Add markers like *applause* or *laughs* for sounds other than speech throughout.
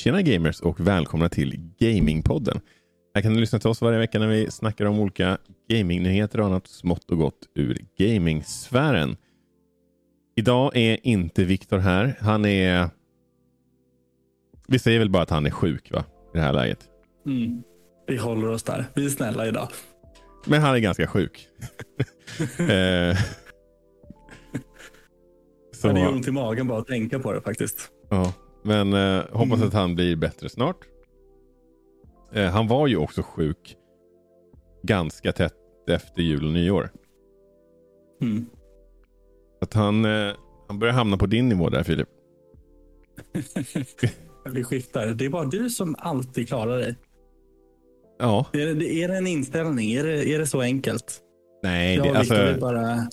Tjena gamers och välkomna till Gamingpodden. Här kan du lyssna till oss varje vecka när vi snackar om olika gamingnyheter och annat smått och gott ur gamingsfären. Idag är inte Viktor här. Han är... Vi säger väl bara att han är sjuk va? I det här läget. Mm. Vi håller oss där. Vi är snälla idag. Men han är ganska sjuk. *laughs* eh, så... Det gör ont i magen bara att tänka på det faktiskt. Ja, men eh, hoppas mm. att han blir bättre snart. Eh, han var ju också sjuk ganska tätt efter jul och nyår. Mm. Att han, eh, han börjar hamna på din nivå där Filip. *laughs* Vi skiftar. Det är bara du som alltid klarar dig. Ja. Är det, är det en inställning? Är det, är det så enkelt? Nej, det, alltså, bara...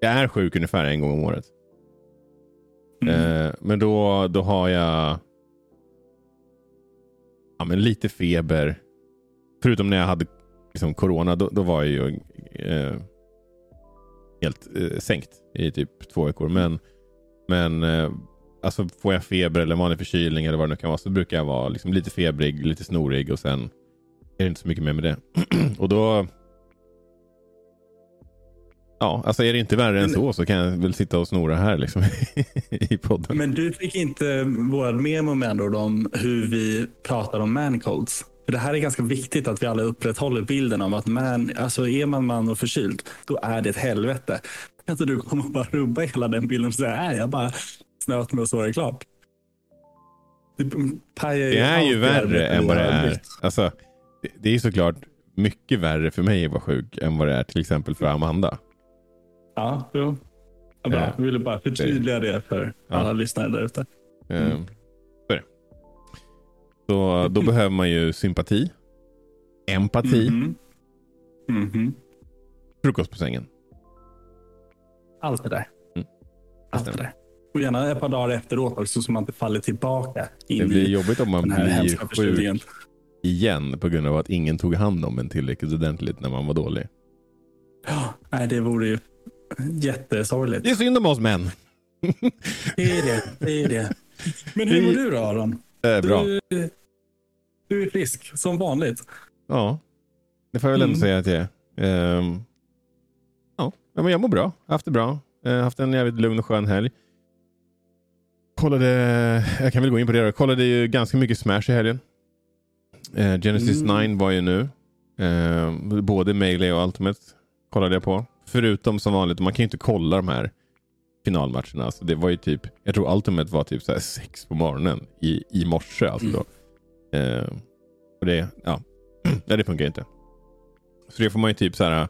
jag är sjuk ungefär en gång om året. Mm. Eh, men då, då har jag ja, men lite feber. Förutom när jag hade liksom, corona, då, då var jag ju eh, helt eh, sänkt i typ två veckor. Men, men eh, alltså, får jag feber eller vanlig förkylning eller vad det nu kan vara så brukar jag vara liksom, lite febrig, lite snorig och sen är det inte så mycket mer med det. *clears throat* och då Ja, alltså är det inte värre än så så kan jag väl sitta och snora här liksom *laughs* i podden. Men du fick inte vårt memo med andra om hur vi pratar om mancolds. För det här är ganska viktigt att vi alla upprätthåller bilden av att man, alltså är man man och förkyld, då är det ett helvete. Kan inte du komma och bara rubba hela den bilden och säga, nej, jag bara snöt mig och så är det klart. Det, det är ju värre än vad det är. Alltså, det, det är såklart mycket värre för mig att vara sjuk än vad det är till exempel för Amanda. Ja, jo. Ja, bra. Jag ville bara förtydliga det för ja. alla lyssnare där ute. Mm. Mm. Så då behöver man ju sympati, empati, mm -hmm. -hmm. frukost på sängen. Allt det där. Mm. Allt det där. Och gärna ett par dagar efteråt också så man inte faller tillbaka. In det blir jobbigt om man blir sjuk igen på grund av att ingen tog hand om en tillräckligt ordentligt när man var dålig. Ja, nej, det vore ju Jättesorgligt. Det är synd om oss män. det är det. det, är det. Men hur mår du då Aron? Äh, bra. Du, du, är frisk som vanligt. Ja, det får jag väl ändå mm. säga att jag är. Um, ja, men jag mår bra. Haft det bra. Uh, haft en jävligt lugn och skön helg. Kollade, jag kan väl gå in på det då. Kollade ju ganska mycket Smash i helgen. Uh, Genesis mm. 9 var ju nu. Uh, både Melee och Ultimate kollade jag på. Förutom som vanligt, man kan ju inte kolla de här finalmatcherna. Alltså det var ju typ, jag tror Ultimate var typ så sex på morgonen i, i morse. Alltså mm. eh, och det, ja. *clears throat* ja, det funkar inte. Så det får man ju typ så här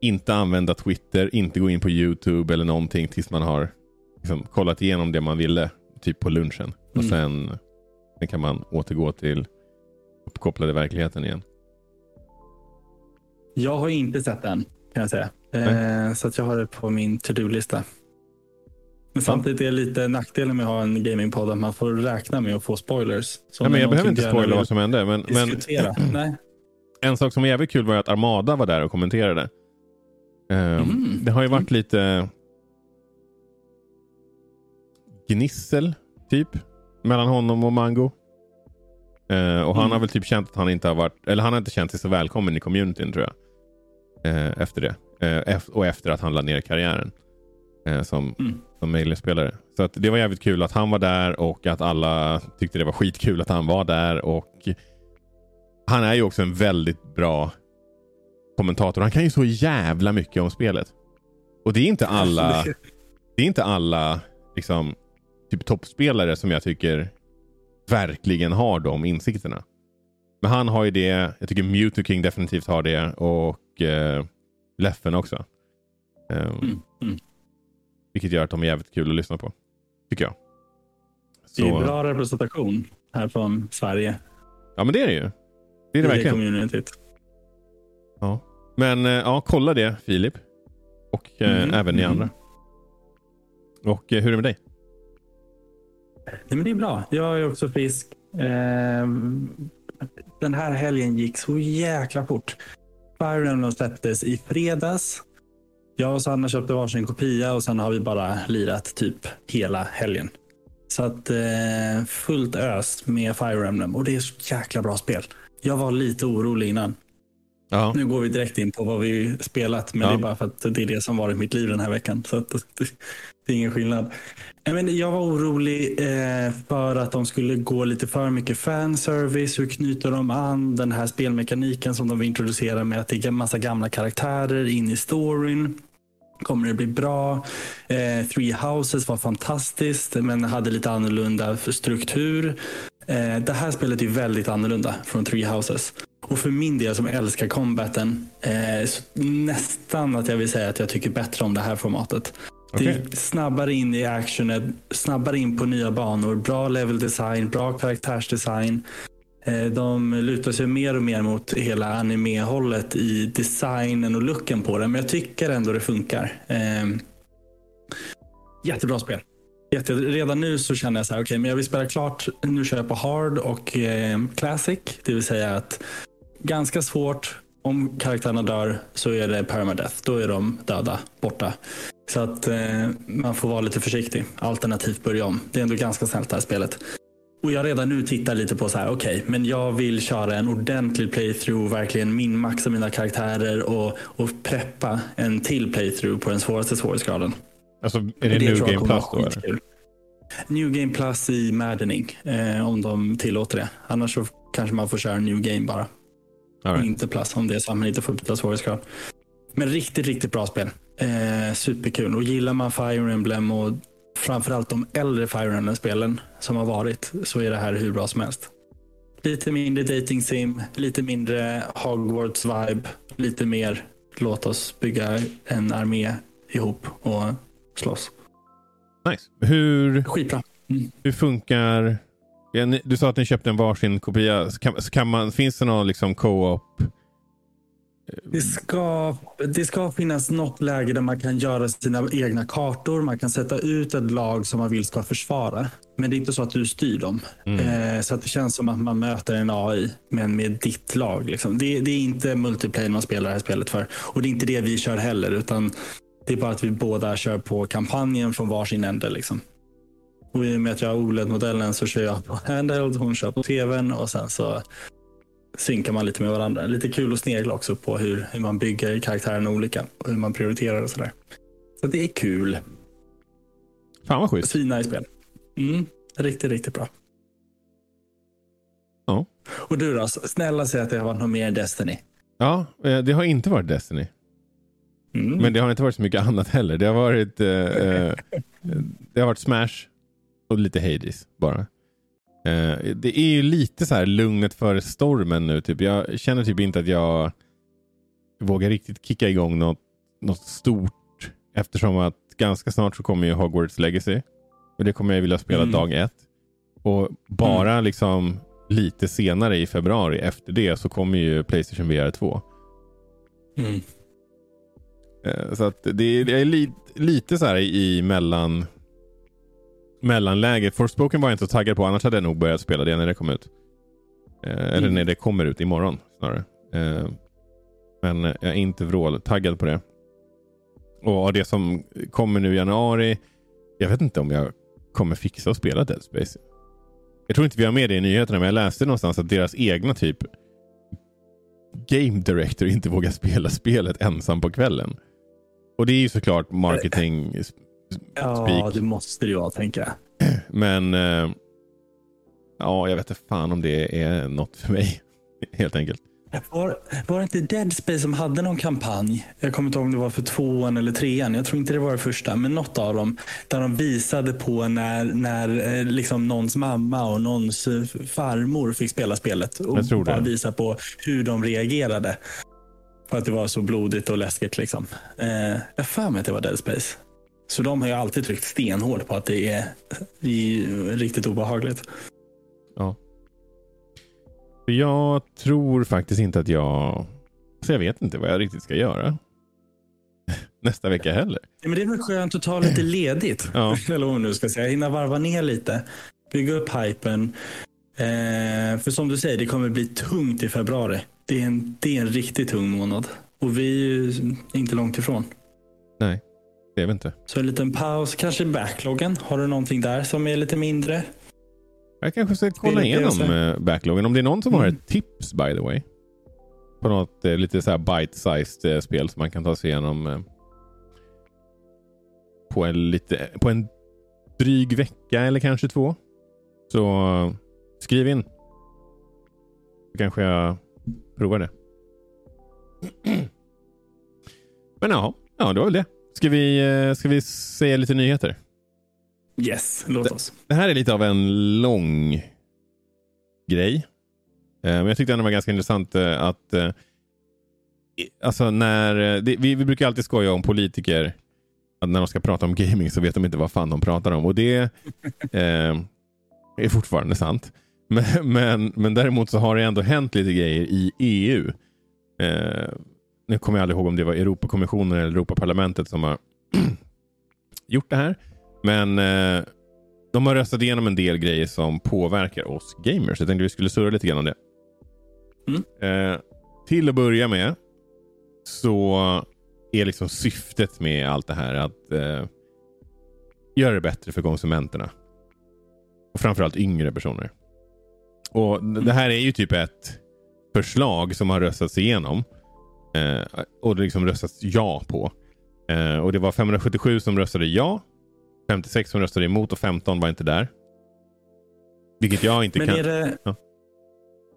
inte använda Twitter, inte gå in på YouTube eller någonting tills man har liksom, kollat igenom det man ville, typ på lunchen. Mm. Och sen, sen kan man återgå till uppkopplade verkligheten igen. Jag har inte sett den kan jag säga. Eh, så att jag har det på min to-do-lista. Men samtidigt är det lite nackdelen med att ha en gamingpodd att man får räkna med att få spoilers. Ja, men jag behöver inte spoila vad som hände. Men, men *clears throat* Nej. en sak som var jävligt kul var att Armada var där och kommenterade. Um, mm. Det har ju varit mm. lite gnissel, typ, mellan honom och Mango. Uh, och han mm. har väl typ känt att han inte har varit, eller han har inte känt sig så välkommen i communityn tror jag eh, efter det. Eh, och efter att han lade ner karriären eh, som, mm. som Melee-spelare. Så att det var jävligt kul att han var där och att alla tyckte det var skitkul att han var där. Och Han är ju också en väldigt bra kommentator. Han kan ju så jävla mycket om spelet. Och det är inte alla *laughs* det är inte alla liksom, typ toppspelare som jag tycker verkligen har de insikterna. Men han har ju det. Jag tycker Mewtwo King definitivt har det. Och eh, Leffen också. Um, mm, mm. Vilket gör att de är jävligt kul att lyssna på. Tycker jag. Så... Det är bra representation här från Sverige. Ja, men det är det ju. Det är det verkligen. Communityt. Ja. Men eh, ja, kolla det Filip. Och eh, mm, även ni mm. andra. Och eh, hur är det med dig? Nej, men det är bra. Jag är också frisk. Eh, den här helgen gick så jäkla fort. Fire Emblem släpptes i fredags. Jag och Sanna köpte varsin kopia och sen har vi bara lirat typ hela helgen. Så att eh, fullt ös med Fire Emblem och det är så jäkla bra spel. Jag var lite orolig innan. Ja. Nu går vi direkt in på vad vi spelat, men Ja. det är bara för att det är det som varit mitt liv den här veckan. Så att, det är ingen skillnad. Jag var orolig eh, för att de skulle gå lite för mycket fanservice. Hur knyter de an den här spelmekaniken som de vill introducera med att det är en massa gamla karaktärer in i storyn. Kommer det bli bra? Eh, Three Houses var fantastiskt, men hade lite annorlunda struktur. Eh, det här spelet är väldigt annorlunda från Three Houses. Och för min del som älskar combaten, eh, nästan att jag vill säga att jag tycker bättre om det här formatet. Det Okej. är snabbare in i actionen, snabbare in på nya banor, bra level design, bra karaktärsdesign. Eh, De lutar sig mer och mer mot hela anime-hållet i designen och looken på det. Men jag tycker ändå det funkar. Eh, Jättebra spel. Jätte, redan nu så känner jag så här, okej, men jag vill spela klart. Nu kör jag på hard och eh, classic. Det vill säga att ganska svårt. Om karaktärerna dör så är det permadeath. Då är de döda, borta. Så att eh, man får vara lite försiktig. Alternativt börja om. Det är ändå ganska snällt det här spelet. Och jag redan nu tittar lite på så här, okej, men jag vill köra en ordentlig playthrough, verkligen minmaxa mina karaktärer och, och preppa en till playthrough på den svåraste svårighetsgraden. Alltså, är det, New tror jag Game Plus då? Eller? New Game Plus i Maddening, eh, om de tillåter det. Annars så kanske man får köra New Game bara. Right. inte Plus om det är så att man inte får byta svårighetsgrad. Men riktigt, riktigt bra spel. Eh, superkul. Och gillar man Fire Emblem och framförallt de äldre Fire Emblem-spelen som har varit så är det här hur bra som helst. Lite mindre dating sim, lite mindre Hogwarts-vibe, lite mer låt oss bygga en armé ihop och slåss. Nice. Hur, Skitbra. hur funkar... Ja, ni, du sa att ni köpte en varsin kopia. Så Kan, så kan man, finns det någon liksom co-op? Det ska, det ska finnas något läge där man kan göra sina egna kartor. Man kan sätta ut ett lag som man vill ska försvara. Men det är inte så att du styr dem. Eh, så att det känns som att man möter en AI, men med ditt lag. Liksom. Det, det är inte multiplayer man spelar det här spelet för. Och det är inte det vi kör heller. Utan det är bara att vi båda kör på kampanjen från varsin ände. Liksom. Och i och med att jag har OLED-modellen så kör jag på handheld, hon kör på tvn och sen så synkar man lite med varandra. Lite kul att snegla också på hur, hur man bygger karaktärerna olika och hur man prioriterar och sådär. Så det är kul. Fan vad schysst. Fina i spel. Mm, riktigt, riktigt bra. Ja. Och du då? Snälla säg att det har varit något mer Destiny. Ja, eh, det har inte varit Destiny. Mm. Men det har inte varit så mycket annat heller. Det har varit, eh, eh, det har varit Smash och lite Hades bara. Eh, det är ju lite så här lugnet före stormen nu. Typ. Jag känner typ inte att jag vågar riktigt kicka igång något, något stort. Eftersom att ganska snart så kommer ju Hogwarts Legacy. Och det kommer jag vilja spela Mm. dag ett. Och bara liksom lite senare i februari efter det så kommer ju Playstation VR 2. Mm. Eh, Så att det är, det är li, lite så här i mellan mellanläget. Forspoken var jag inte så taggad på. Annars hade jag nog börjat spela det när det kom ut. Eh, Eller Mm. när det kommer ut imorgon snarare. Eh, Men jag är inte vråltaggad på det. Och det som kommer nu i januari. Jag vet inte om jag kommer fixa att spela Dead Space. Jag tror inte vi har med det i nyheterna men jag läste någonstans att deras egna typ Game Director inte vågar spela spelet ensam på kvällen. Och det är ju såklart marketing *clears throat* Ja, det måste det ju vara, tänker jag. Men eh, ja, jag vet inte fan om det är något för mig. *laughs* Helt enkelt. Var, var det inte Dead Space som hade någon kampanj? Jag kommer inte ihåg om det var för tvåan eller trean. Jag tror inte det var det första, men något av dem. Där de visade på när, när eh, liksom någons mamma och någons eh, farmor fick spela spelet. Och Jag tror bara visa på hur de reagerade. För att det var så blodigt och läskigt. Liksom. Eh, jag för mig att det var Dead Space. Så de har ju alltid tryckt stenhårt på att det är, det är riktigt obehagligt. Ja. Jag tror faktiskt inte att jag... Så jag vet inte vad jag riktigt ska göra. *laughs* Nästa vecka heller. Ja, men det är väl skönt att ta lite ledigt. Ja. *laughs* Eller vad man nu ska säga. Hinna varva ner lite. Bygga upp hypen. Eh, för som du säger, det kommer bli tungt i februari. Det är en, det är en riktigt tung månad. Och vi är ju inte långt ifrån. Vet inte. Så en liten paus, kanske backloggen. Har du någonting där som är lite mindre? Jag kanske ska kolla igenom eh, backloggen. Om det är någon som har Mm. ett tips by the way. På något eh, lite så här bite-sized eh, spel som man kan ta sig igenom eh, på en, lite, på en dryg vecka eller kanske två. Så eh, skriv in. Så kanske jag provar det. *clears throat* Men ja, ja det var väl det. Ska vi, eh, ska vi säga lite nyheter? Yes, låt oss. Det här är lite av en lång grej. Eh, Men jag tyckte ändå det var ganska intressant eh, att Alltså när, det, vi, vi brukar alltid skoja om politiker. Att när de ska prata om gaming så vet de inte vad fan de pratar om. Och det *laughs* eh, är fortfarande sant. Men, men, men däremot så har det ändå hänt lite grejer i EU. Eh, nu kommer jag aldrig ihåg om det var Europakommissionen eller Europaparlamentet som har *clears throat* gjort det här. Men eh, de har röstat igenom en del grejer som påverkar oss gamers. Jag tänkte vi skulle surra lite grann om det. Eh, till att börja med så är liksom syftet med allt det här att eh, göra det bättre för konsumenterna. Och framförallt yngre personer. Och Det här är ju typ ett förslag som har röstats igenom. Eh, och det liksom röstats ja på. Eh, och Det var 577 som röstade ja. 56 som röstade emot och 15 var inte där. Vilket jag inte Men kan... är det, Ja.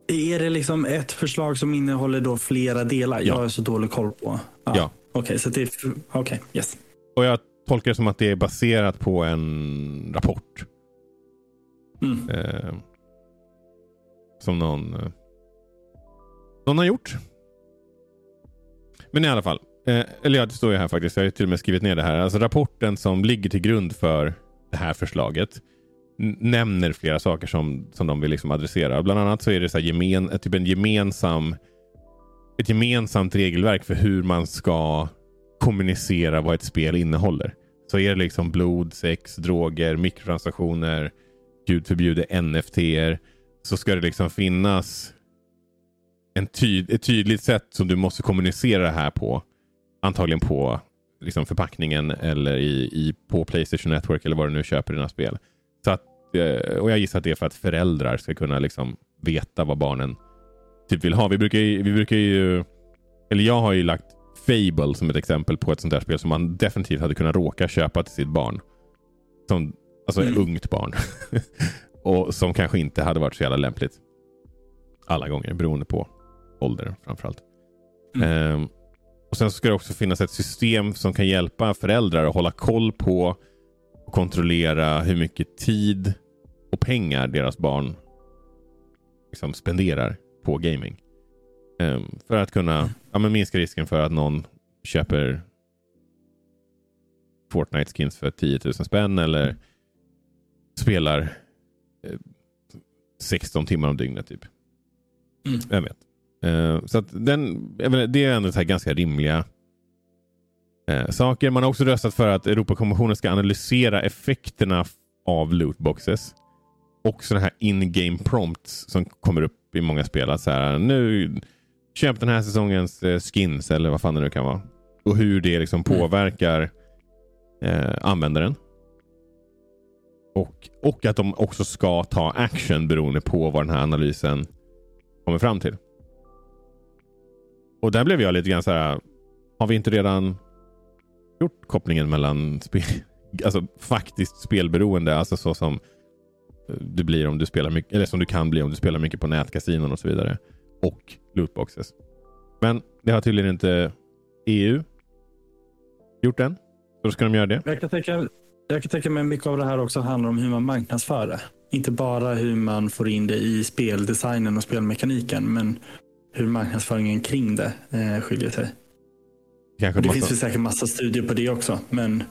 är det liksom ett förslag som innehåller då flera delar? Ja. Jag har så dålig koll på. Ja. Okej, så det är... Okej, yes. Och jag tolkar det som att det är baserat på en rapport. Mm. Eh, som någon, eh, någon har gjort. Men i alla fall. Eh, eller ja, det står ju här faktiskt. Jag har ju till och med skrivit ner det här. Alltså rapporten som ligger till grund för det här förslaget nämner flera saker som, som de vill liksom adressera. Bland annat så är det så här gemen, typ en gemensam ett gemensamt regelverk för hur man ska kommunicera vad ett spel innehåller. Så är det liksom blod, sex, droger, mikrotransaktioner, gud förbjude NFT-er så ska det liksom finnas en tyd ett tydligt sätt som du måste kommunicera det här på. Antagligen på liksom förpackningen eller i, i, på Playstation Network eller vad du nu köper dina spel. Så att, eh, och Jag gissar att det är för att föräldrar ska kunna liksom veta vad barnen typ vill ha. Vi brukar ju, vi brukar ju eller jag har ju lagt Fable som ett exempel på ett sånt där spel som man definitivt hade kunnat råka köpa till sitt barn. Som, alltså ett Mm. ungt barn. *laughs* och som kanske inte hade varit så jävla lämpligt. Alla gånger, beroende på ålder framförallt. Mm. Ehm, och Sen ska det också finnas ett system som kan hjälpa föräldrar att hålla koll på och kontrollera hur mycket tid och pengar deras barn liksom spenderar på gaming. Ehm, för att kunna ja, men minska risken för att någon köper Fortnite skins för 10 000 spänn eller spelar eh, 16 timmar om dygnet. typ. Mm. Jag vet. Eh, så att den, det är ändå så här ganska rimliga eh, saker. Man har också röstat för att Europakommissionen ska analysera effekterna av lootboxes och sådana här in-game prompts som kommer upp i många spel. Att så här, nu köp den här säsongens eh, skins eller vad fan det nu kan vara. Och hur det liksom Mm. påverkar eh, användaren. Och, och att de också ska ta action beroende på vad den här analysen kommer fram till. Och där blev jag lite grann så här. Har vi inte redan gjort kopplingen mellan spel, *laughs* alltså faktiskt spelberoende, alltså så som eh, du blir om du spelar mycket, eller som du kan bli om du spelar mycket på nätkasinon och så vidare. Och lootboxes. Men det har tydligen inte EU gjort än. Så då ska de göra det. Jag kan tänka, jag kan tänka mig mycket av det här också handlar om hur man marknadsför det. Inte bara hur man får in det i speldesignen och spelmekaniken, men hur marknadsföringen kring det eh, skiljer sig. Och det måste, finns väl säkert massa studier på det också, men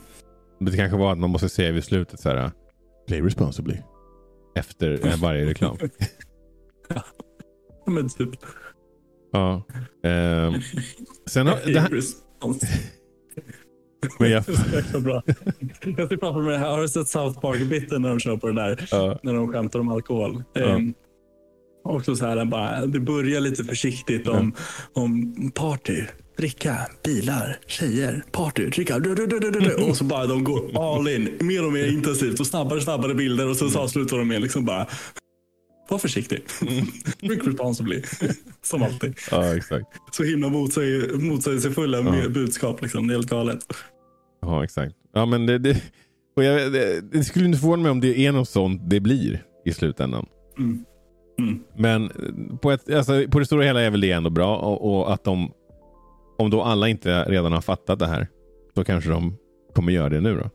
det kanske var att man måste säga vid slutet så här. Play responsibly. Efter eh, varje reklam. *laughs* Ja, men typ. ja. Ehm, sen har, det här, *laughs* men jag, Det bra. Jag ser framför mig det. Har du sett South Park-biten när de kör på det där? ja, När de skämtar om alkohol. Ja. Ehm, också så här, bara, det börjar lite försiktigt om, om party. dricka, bilar, tjejer, party, dricka. Du, du, du, du, du. Och så bara de går all in. Mer och mer intensivt och snabbare snabbare bilder. Och så avslutar de med liksom bara var försiktig. Drink responsibly. Som alltid. Ja, exakt. Så himla motsäg, motsägelsefulla Ja. budskap. Liksom. Det är helt galet. Ja, exakt. Ja, men det, det, och jag, det, det skulle inte förvåna mig om det är något sånt det blir i slutändan. Mm. Mm. Men eh, på, ett, alltså, på det stora hela är väl det ändå bra. Och, och att de, om då alla inte redan har fattat det här, så kanske de kommer göra det nu. då.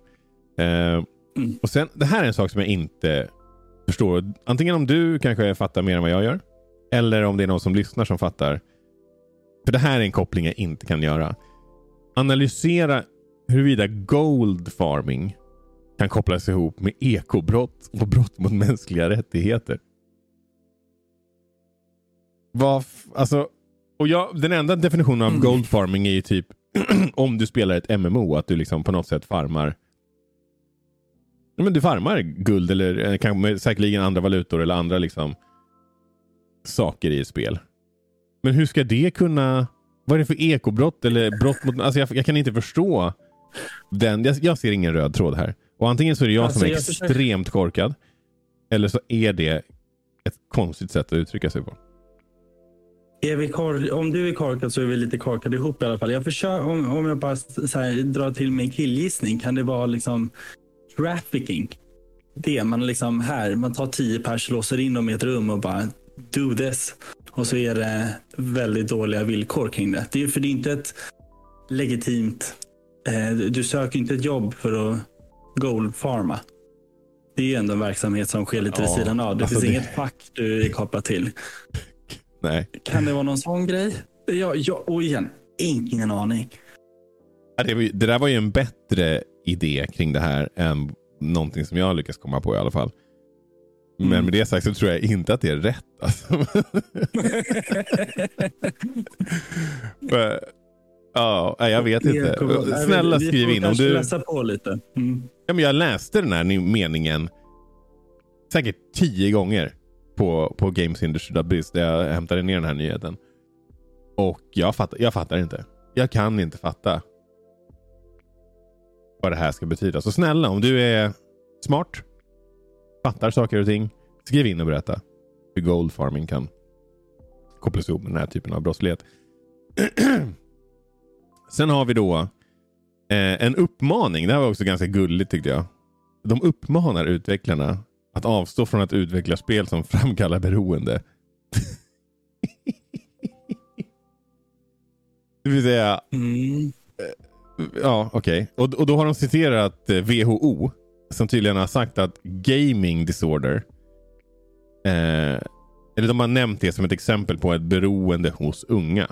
Eh, Mm. och sen, Det här är en sak som jag inte förstår. Antingen om du kanske fattar mer än vad jag gör. Eller om det är någon som lyssnar som fattar. För det här är en koppling jag inte kan göra. Analysera huruvida gold farming kan kopplas ihop med ekobrott och brott mot mänskliga rättigheter. Vad alltså, och jag, den enda definitionen av Mm. gold farming är ju typ *clears throat* om du spelar ett MMO, att du liksom på något sätt farmar men du farmar guld eller eh, säkerligen andra valutor eller andra liksom saker i ett spel. Men hur ska det kunna... Vad är det för ekobrott eller brott mot... Alltså jag, jag kan inte förstå den. Jag, jag ser ingen röd tråd här. Och antingen så är det jag Alltså, som är jag försöker- extremt korkad. Eller så är det ett konstigt sätt att uttrycka sig på. Är vi om du är korkad så är vi lite korkade ihop i alla fall. Jag försöker, om, om jag bara så här, drar till med en killgissning, kan det vara liksom trafficking? Det man liksom här, man tar tio pers, låser in dem i ett rum och bara do this. Och så är det väldigt dåliga villkor kring det. Det är för det är inte ett legitimt, eh, du söker inte ett jobb för att goldfarma. Det är ju ändå en verksamhet som sker lite vid Ja, sidan av. Det alltså finns det- inget fack du är kopplad till. Nej. Kan det vara någon sån grej? Ja, ja, och igen, ingen aning. Det, det där var ju en bättre idé kring det här än någonting som jag lyckas komma på i alla fall. Men Mm. med det sagt så tror jag inte att det är rätt. Alltså. *laughs* Men, Ja, jag vet inte. Snälla skriv in. Om du, läsa på lite. Mm. ja, men jag läste den här meningen säkert tio gånger på, på Games Industry Biz där jag hämtade ner den här nyheten. Och jag fattar, jag fattar inte. Jag kan inte fatta vad det här ska betyda. Så snälla, om du är smart, fattar saker och ting, skriv in och berätta hur gold farming kan kopplas ihop med den här typen av brottslighet. *clears throat* Sen har vi då eh, en uppmaning. Det här var också ganska gulligt tyckte jag. De uppmanar utvecklarna att avstå från att utveckla spel som framkallar beroende. *laughs* det vill säga, Mm. ja okej. Och, och då har de citerat eh, WHO som tydligen har sagt att gaming disorder eh, eller de har nämnt det som ett exempel på ett beroende hos unga.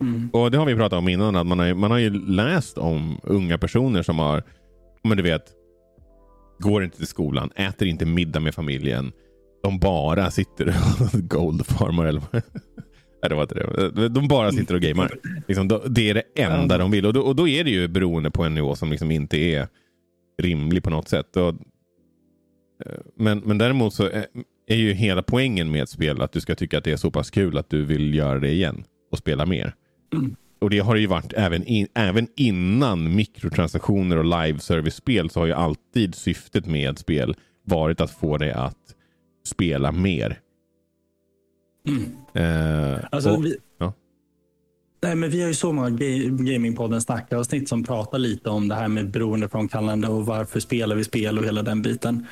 Mm. Och det har vi pratat om innan. Att man, har, man har ju läst om unga personer som har, men du vet, går inte till skolan, äter inte middag med familjen. De bara sitter och *laughs* goldfarmar eller *laughs* Nej, det var inte det. De bara sitter och gamer. Liksom, det är det enda de vill. Och då, och då är det ju beroende på en nivå som liksom inte är rimlig på något sätt. Och, eh, men, men däremot så är, är ju hela poängen med ett spel att du ska tycka att det är så pass kul att du vill göra det igen och spela mer. Mm. Och det har det ju varit även, in, även innan mikrotransaktioner och live service-spel så har ju alltid syftet med ett spel varit att få dig att spela mer. Mm. Eh, Alltså, och, vi, ja. nej, men vi har ju så många ga- Gamingpodden snackavsnitt som pratar lite om det här med beroendeframkallande och varför spelar vi spel och hela den biten.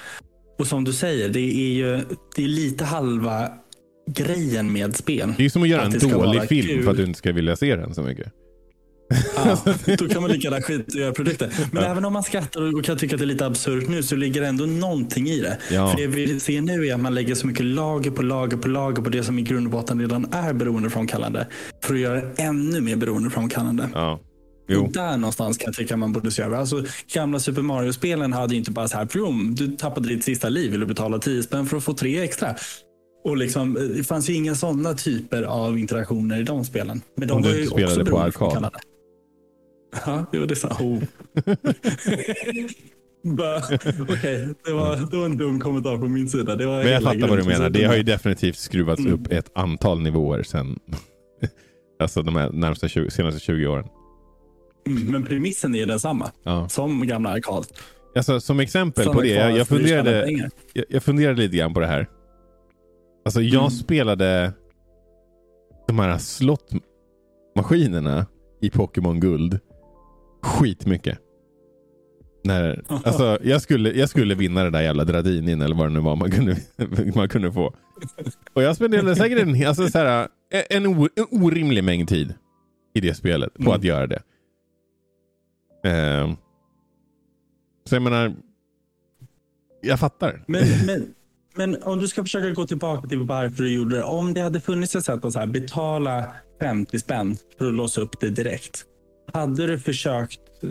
Och som du säger, det är ju det är lite halva grejen med spel. det är som att göra att en dålig film kul. för att du inte ska vilja se den så mycket. Ja, då kan man lika gärna skita i göra produkter. *laughs* Men även om man skrattar och kan tycka att det är lite absurt nu så ligger det ändå någonting i det. Ja. För det vi ser nu är att man lägger så mycket lager på lager på lager på det som i grund och botten redan är beroendeframkallande. För att göra det ännu mer beroendeframkallande. Ja. Jo. Där någonstans kan jag tycka man borde se över. Alltså, gamla Super Mario-spelen hade ju inte bara så här, du tappade ditt sista liv, vill du betala 10 spänn för att få tre extra? Och liksom, det fanns ju inga sådana typer av interaktioner i de spelen. Men de Om du inte spelade på beroendeframkallande. Ja, jo, det är sant. Oh. *laughs* Okej, det, var, det var en dum kommentar från min sida. Det var Men jag fattar vad du menar. Det har ju definitivt skruvats Mm. upp ett antal nivåer sen. *laughs* Alltså de här närmsta 20, senaste 20 åren. Mm, men premissen är densamma Ja. som gamla arkad. Alltså, som exempel Som på det. Jag, jag, funderade, jag, jag funderade lite grann på det här. Alltså jag Mm. spelade de här slottmaskinerna i Pokémon Guld skitmycket. När, *laughs* alltså, jag, skulle, jag skulle vinna det där jävla Dradinin eller vad det nu var man kunde, *laughs* man kunde få. Och jag spenderade säkert en, alltså, så här, en, o- en orimlig mängd tid i det spelet på Mm. att göra det. Ehm. så jag menar, jag fattar. Men, men, men om du ska försöka gå tillbaka till varför du gjorde det. Om det hade funnits ett sätt att här, betala 50 spänn för att låsa upp det direkt. Hade du försökt eh,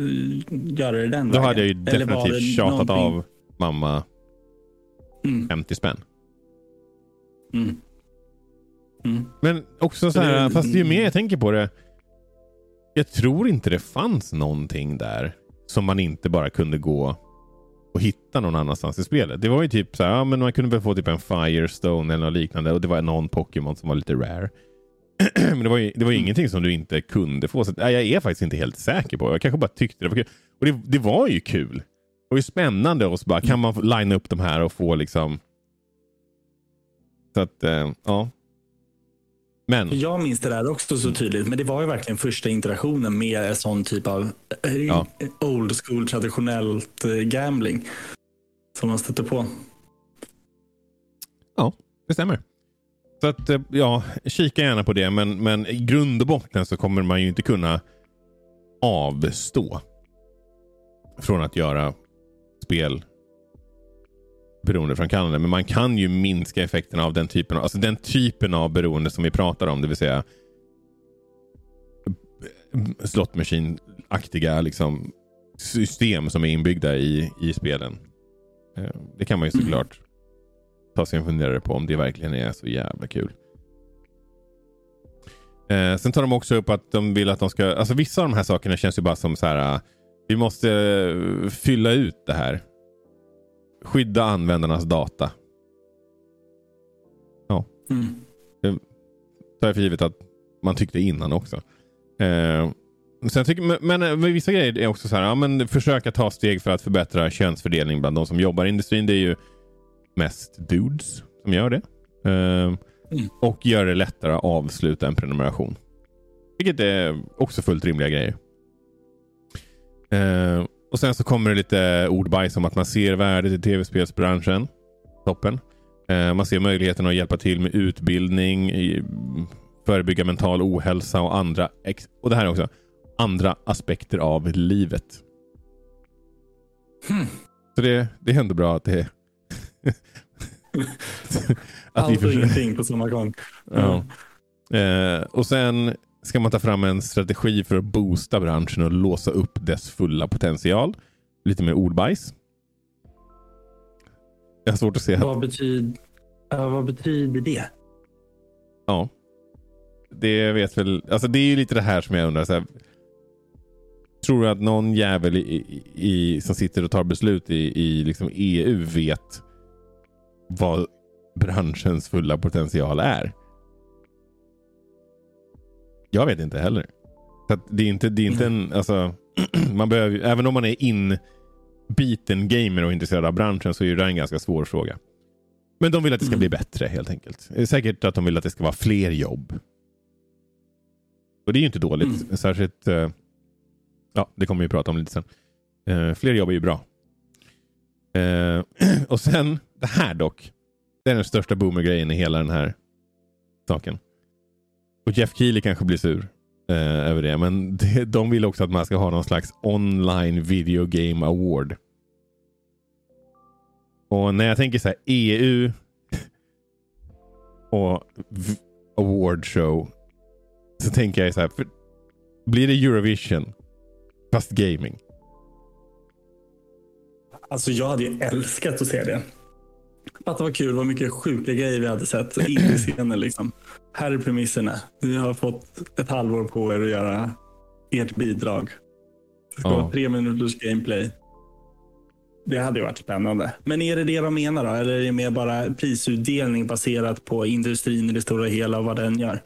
göra det den Då vägen? hade jag ju definitivt det tjatat någonting- av mamma Mm, 50 spänn. mm. Mm. Men också så Det- här, fast ju mer jag tänker på det. Jag tror inte det fanns någonting där som man inte bara kunde gå och hitta någon annanstans i spelet. Det var ju typ så här, ja, men man kunde väl få typ en Firestone eller något liknande och det var någon Pokémon som var lite rare. *clears throat* men det var ju, det var ju ingenting som du inte kunde få. Så, nej, jag är faktiskt inte helt säker på. Jag kanske bara tyckte det var kul. Och det, det var ju kul. Det var ju spännande och så bara, kan man få linea upp de här och få liksom... Så att, eh, ja. Men, Jag minns det där också så tydligt, men det var ju verkligen första interaktionen med en sån typ av eh, Ja. old school traditionellt eh, gambling som man stötte på. det stämmer. Så att, eh, ja, kika gärna på det. Men, men i grund och botten så kommer man ju inte kunna avstå från att göra spel Beroende från Kanada. Men man kan ju minska effekterna av den typen av, alltså den typen av beroende som vi pratar om. Det vill säga slot machine-aktiga liksom, system som är inbyggda i, i spelen. Eh, det kan man ju såklart ta sig en funderare på om det verkligen är så jävla kul. Eh, sen tar de också upp att de vill att de ska, alltså vissa av de här sakerna känns ju bara som så här. Eh, vi måste eh, fylla ut det här. Skydda användarnas data. Mm. tar jag för givet att man tyckte innan också. Eh, sen tycker, men, men eh, vissa grejer är också så här, ja, men försöka ta steg för att förbättra könsfördelning bland de som jobbar i industrin. Det är ju mest dudes som gör det. Eh, Och gör det lättare att avsluta en prenumeration. Vilket är också fullt rimliga grejer. Eh, och sen så kommer det lite ordbajs om att man ser värdet i tv-spelsbranschen. Toppen. Eh, Man ser möjligheten att hjälpa till med utbildning, förebygga mental ohälsa och andra, och det här är också, andra aspekter av livet. Hmm. Så det, det är ändå bra att det att *laughs* vi Allt och ingenting på samma gång. Ja. Eh, och sen ska man ta fram en strategi för att boosta branschen och låsa upp dess fulla potential. Lite mer ordbajs. Jag har svårt att se. Vad, betyder, vad betyder det? Ja. Det vet väl. Alltså det är ju lite det här som jag undrar. Så här, tror du att någon jävel i, i, som sitter och tar beslut i, i liksom EU vet vad branschens fulla potential är? Jag vet inte heller. Så att det är inte, det är inte en, alltså, *clears throat* man behöver, även om man är inbiten gamer och intresserad av branschen så är det en ganska svår fråga. Men de vill att det ska Mm. bli bättre helt enkelt. Det är säkert att de vill att det ska vara fler jobb. Och det är ju inte dåligt. Mm. Särskilt, eh, ja det kommer vi prata om lite sen. Eh, fler jobb är ju bra. Eh, *clears throat* och sen, det här dock. Det är den största boomer-grejen i hela den här saken. Och Jeff Keely kanske blir sur eh, över det. Men *laughs* det, de vill också att man ska ha någon slags online video game award. Och när jag tänker så här EU *laughs* och award show så tänker jag så här. För, blir det Eurovision fast gaming? Alltså jag hade ju älskat att se det. Fatta vad kul, vad mycket sjuka grejer vi hade sett in i scenen. Liksom. Här är premisserna. Ni har fått ett halvår på er att göra ert bidrag. Det ska Ja. vara tre minuters gameplay. Det hade ju varit spännande. Men är det det de menar då? Eller är det mer bara prisutdelning baserat på industrin i det stora hela och vad den gör?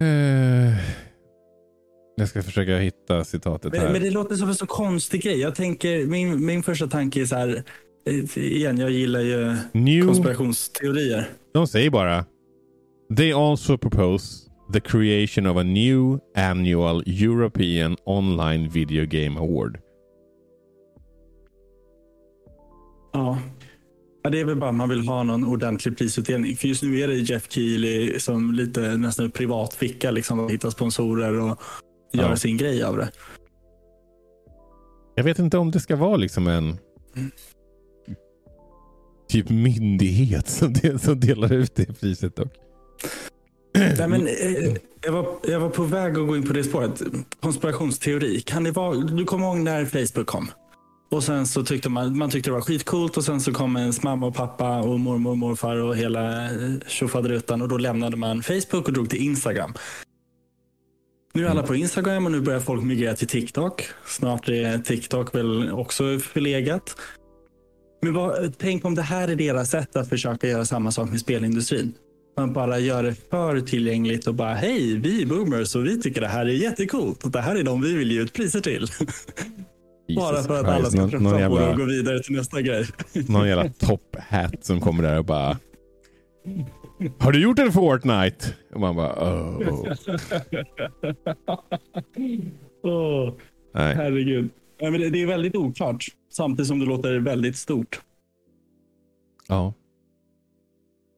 Eh, Jag ska försöka hitta citatet Men, här. men det låter som en så konstig grej. Jag tänker, min, min första tanke är så här, igen, jag gillar ju New, konspirationsteorier. de säger bara They also propose the creation of a new annual European online video game award. Ja. ja, det är väl bara man vill ha någon ordentlig prisutdelning. För just nu är det Jeff Keely som lite nästan privat ficka liksom att hitta sponsorer och göra Ja. sin grej av det. Jag vet inte om det ska vara liksom en Mm typ myndighet som, del, som delar ut det priset dock. Nej, men, eh, jag, var, jag var på väg att gå in på det spåret. Konspirationsteori. Kan det vara, du kommer ihåg när Facebook kom? Och sen så tyckte man, man tyckte det var skitcoolt och sen så kom ens mamma och pappa och mormor och morfar och hela eh, tjofaderuttan och då lämnade man Facebook och drog till Instagram. Nu är alla på Instagram och nu börjar folk migrera till TikTok. Snart är TikTok väl också förlegat. Men vad, tänk om det här är deras sätt att försöka göra samma sak med spelindustrin. Man bara gör det för tillgängligt och bara hej, vi är boomers och vi tycker det här är jättecoolt. Och det här är de vi vill ge ut priser till. *laughs* bara för att alla Christ, ska någon, tröttna på det och gå vidare till nästa grej. *laughs* någon jävla top hat som kommer där och bara Har du gjort en Fortnite? Och man bara oh. *laughs* Nej. herregud. Ja, men det, det är väldigt oklart. Samtidigt som det låter väldigt stort. Ja.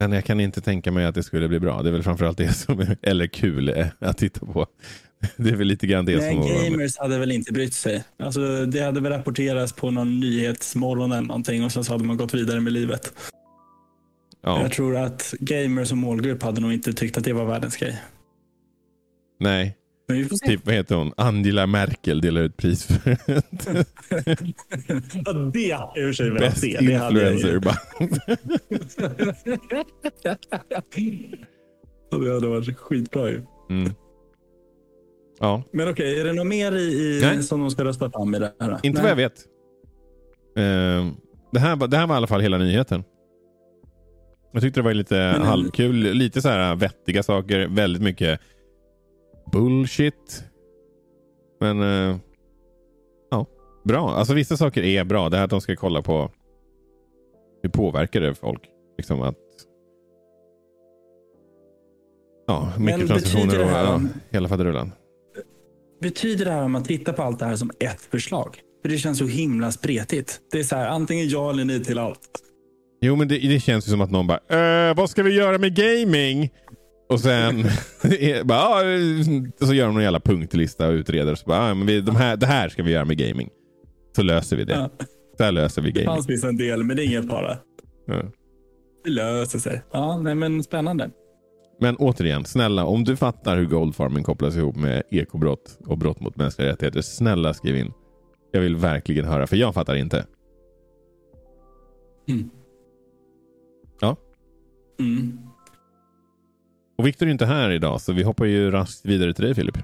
Men jag kan inte tänka mig att det skulle bli bra. Det är väl framförallt det som är eller kul eh, att titta på. Det är väl lite grann det Nej, som mig. gamers hade väl inte brytt sig. Alltså, det hade väl rapporterats på någon nyhetsmorgon eller någonting och sen så hade man gått vidare med livet. Ja. Jag tror att gamers som målgrupp hade nog inte tyckt att det var världens grej. Nej, vi får se. typ vad heter hon? Angela Merkel delar ut pris för *laughs* ja, det jag i och för sig se. Det hade influencer. ju. Bara. det hade varit skitbra ju. Mm. Ja, Men okej, är det något mer i, i som de ska rösta fram i det här? inte Nej. vad jag vet. Eh, det, här, var- det här var i alla fall hela nyheten. Jag tyckte det var lite Men- halvkul. Lite så här vettiga saker. Väldigt mycket bullshit. Men eh, ja, bra. Alltså vissa saker är bra. Det här att de ska kolla på hur påverkar det folk. Liksom att Ja, mikrotransaktioner och ja, hela faderullan. Betyder det här om man tittar på allt det här som ett förslag? För det känns så himla spretigt. Det är så här, antingen ja eller nej till allt. Jo, men det, det känns ju som att någon bara äh, Vad ska vi göra med gaming? Och sen *laughs* bara, "Ja, eh", så gör de någon jävla punktlista och utreder. Så bara, "Ja, men vi, de här, det här ska vi göra med gaming. Så löser vi det. Ja. Så här löser vi Det gaming. fanns visst en del, men det är inget bara. Ja. Det löser sig. Ja, nej, men spännande. Men återigen, snälla om du fattar hur Goldfarming kopplas ihop med ekobrott och brott mot mänskliga rättigheter. Snälla skriv in. Jag vill verkligen höra, för jag fattar inte. Mm. Ja. Mm. Och Viktor är inte här idag, så vi hoppar ju raskt vidare till dig Filip.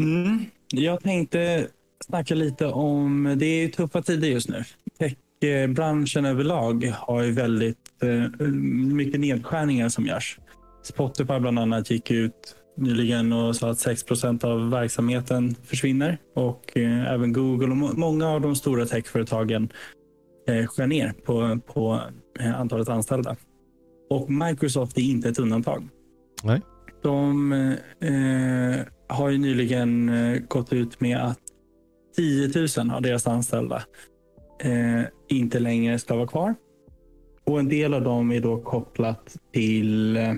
Mm. Jag tänkte snacka lite om, det är ju tuffa tider just nu. Techbranschen överlag har ju väldigt eh, mycket nedskärningar som görs. Spotify bland annat gick ut nyligen och sa att 6% av verksamheten försvinner och eh, även Google och må- många av de stora techföretagen eh, skär ner på, på eh, antalet anställda. Och Microsoft är inte ett undantag. Nej. De eh, har ju nyligen eh, gått ut med att 10 000 av deras anställda eh, inte längre ska vara kvar. Och en del av dem är då kopplat till eh,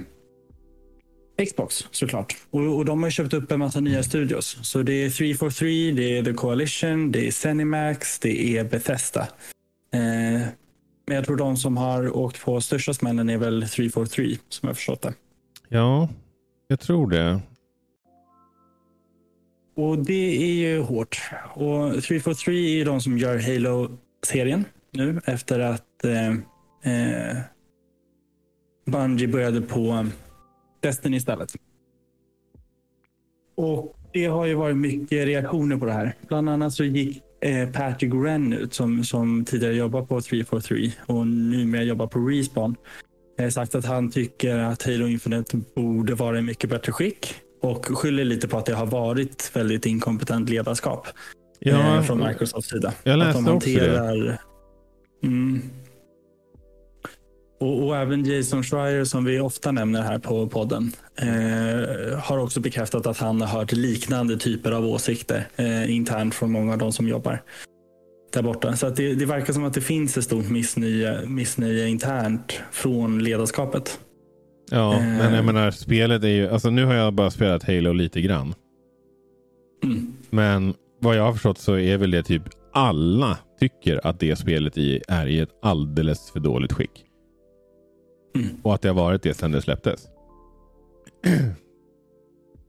Xbox såklart. Och, och de har köpt upp en massa nya studios. Så det är 343, det är The Coalition, det är Zenimax, det är Bethesda. Eh, men jag tror de som har åkt på största smällen är väl 343 som jag förstått det. Ja, jag tror det. Och det är ju hårt. Och 343 är ju de som gör Halo-serien nu efter att eh, eh, Bungie började på Destiny istället. Och det har ju varit mycket reaktioner på det här. Bland annat så gick Patrick Wren ut som, som tidigare jobbat på 343 och numera jobbar på Respawn. Eh, sagt att han tycker att Halo Infinite borde vara i mycket bättre skick. Och skyller lite på att det har varit väldigt inkompetent ledarskap Ja, eh, från Microsofts sida. jag att läste de också det. hanterar... Mm. Och, och även Jason Schreier som vi ofta nämner här på podden eh, har också bekräftat att han har hört liknande typer av åsikter eh, internt från många av de som jobbar där borta. Så det, det verkar som att det finns ett stort missnöje, missnöje internt från ledarskapet. Ja, Eh. men jag menar spelet är ju, alltså nu har jag bara spelat Halo lite grann. Mm. Men vad jag har förstått så är väl det typ alla tycker att det spelet i, är i ett alldeles för dåligt skick. Mm. Och att det har varit det sedan det släpptes.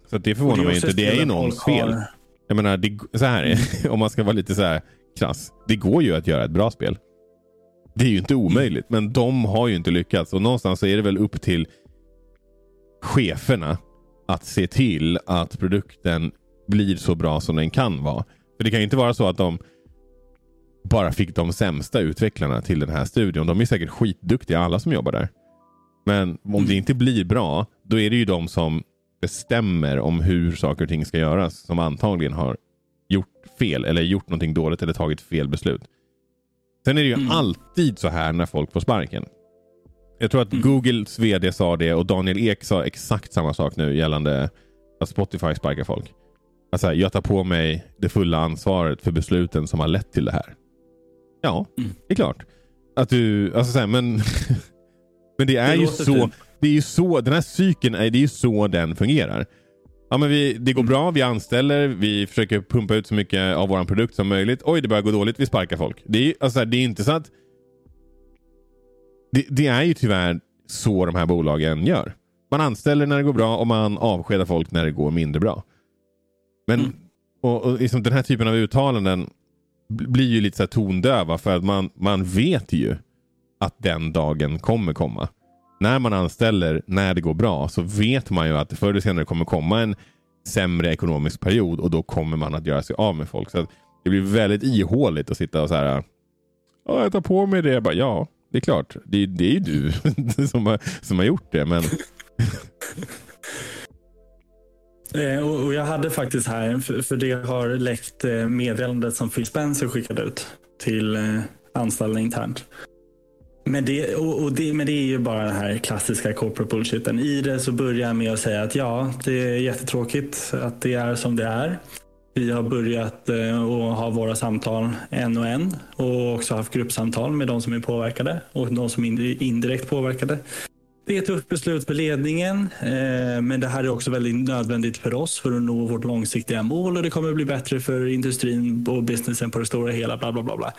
Så det förvånar mig inte. Det är ju någons fel. Jag menar, det, så här är *laughs* om man ska vara lite så här krass. Det går ju att göra ett bra spel. Det är ju inte omöjligt, men de har ju inte lyckats. Och någonstans så är det väl upp till cheferna att se till att produkten blir så bra som den kan vara. För det kan ju inte vara så att de bara fick de sämsta utvecklarna till den här studion. De är säkert skitduktiga alla som jobbar där. Men om det inte blir bra, då är det ju de som bestämmer om hur saker och ting ska göras som antagligen har gjort fel eller gjort någonting dåligt eller tagit fel beslut. Sen är det ju Mm. alltid så här när folk får sparken. Jag tror att Mm. Googles vd sa det och Daniel Ek sa exakt samma sak nu gällande att Spotify sparkar folk. Alltså, jag tar på mig det fulla ansvaret för besluten som har lett till det här. Ja, Mm. det är klart. Att du, alltså så här, men, *laughs* men det är Det ju så. fint. Det är ju så, den här cykeln, är, det är ju så den fungerar. Ja, men vi, det går Mm. bra, vi anställer, vi försöker pumpa ut så mycket av vår produkt som möjligt. Oj, det börjar gå dåligt, vi sparkar folk. Det är, alltså, det är inte så att... Det, det är ju tyvärr så de här bolagen gör. Man anställer när det går bra och man avskedar folk när det går mindre bra. Men Mm. och, och liksom den här typen av uttalanden bl- blir ju lite så tondöva för att man, man vet ju att den dagen kommer komma. När man anställer när det går bra så vet man ju att det förr eller senare kommer komma en sämre ekonomisk period och då kommer man att göra sig av med folk. Så att det blir väldigt ihåligt att sitta och så här. Ja, jag tar på mig det. Jag bara, ja, det är klart. Det, det är ju du *laughs* som har, som har gjort det. Men *laughs* eh, och, jag hade faktiskt här, för, det har läckt eh, meddelandet som Phil Spencer skickade ut till eh, anställda internt. Men det, och, och det, men det är ju bara den här klassiska corporate bullshiten. I det så börjar jag med att säga att ja, det är jättetråkigt att det är som det är. Vi har börjat eh, ha våra samtal en och en och också haft gruppsamtal med de som är påverkade och de som är indirekt påverkade. Det är ett tufft beslut för ledningen, eh, men det här är också väldigt nödvändigt för oss för att nå vårt långsiktiga mål och det kommer bli bättre för industrin och businessen på det stora hela. Bla, bla, bla, bla.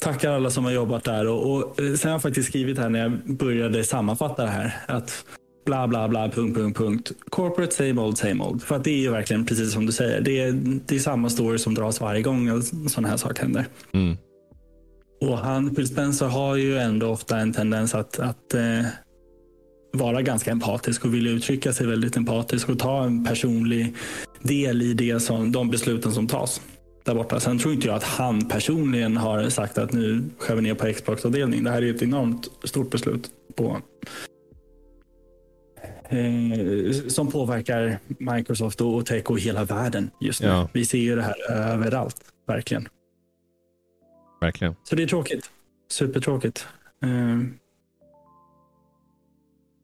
Tackar alla som har jobbat där och, och eh, sen har jag faktiskt skrivit här när jag började sammanfatta det här att bla bla bla punkt punkt punkt corporate same old same old. För att det är ju verkligen precis som du säger. Det är, det är samma story som dras varje gång en sån här sak händer. mm, Och han, Phil Spencer har ju ändå ofta en tendens att, att eh, vara ganska empatisk och vilja uttrycka sig väldigt empatisk och ta en personlig del i det som, de besluten som tas där borta. Sen tror inte jag att han personligen har sagt att nu skär vi ner på Xbox-avdelning. Det här är ett enormt stort beslut på eh, som påverkar Microsoft och tech och hela världen just nu. Ja. Vi ser ju det här överallt, verkligen. verkligen. Så det är tråkigt. Supertråkigt. Ehm.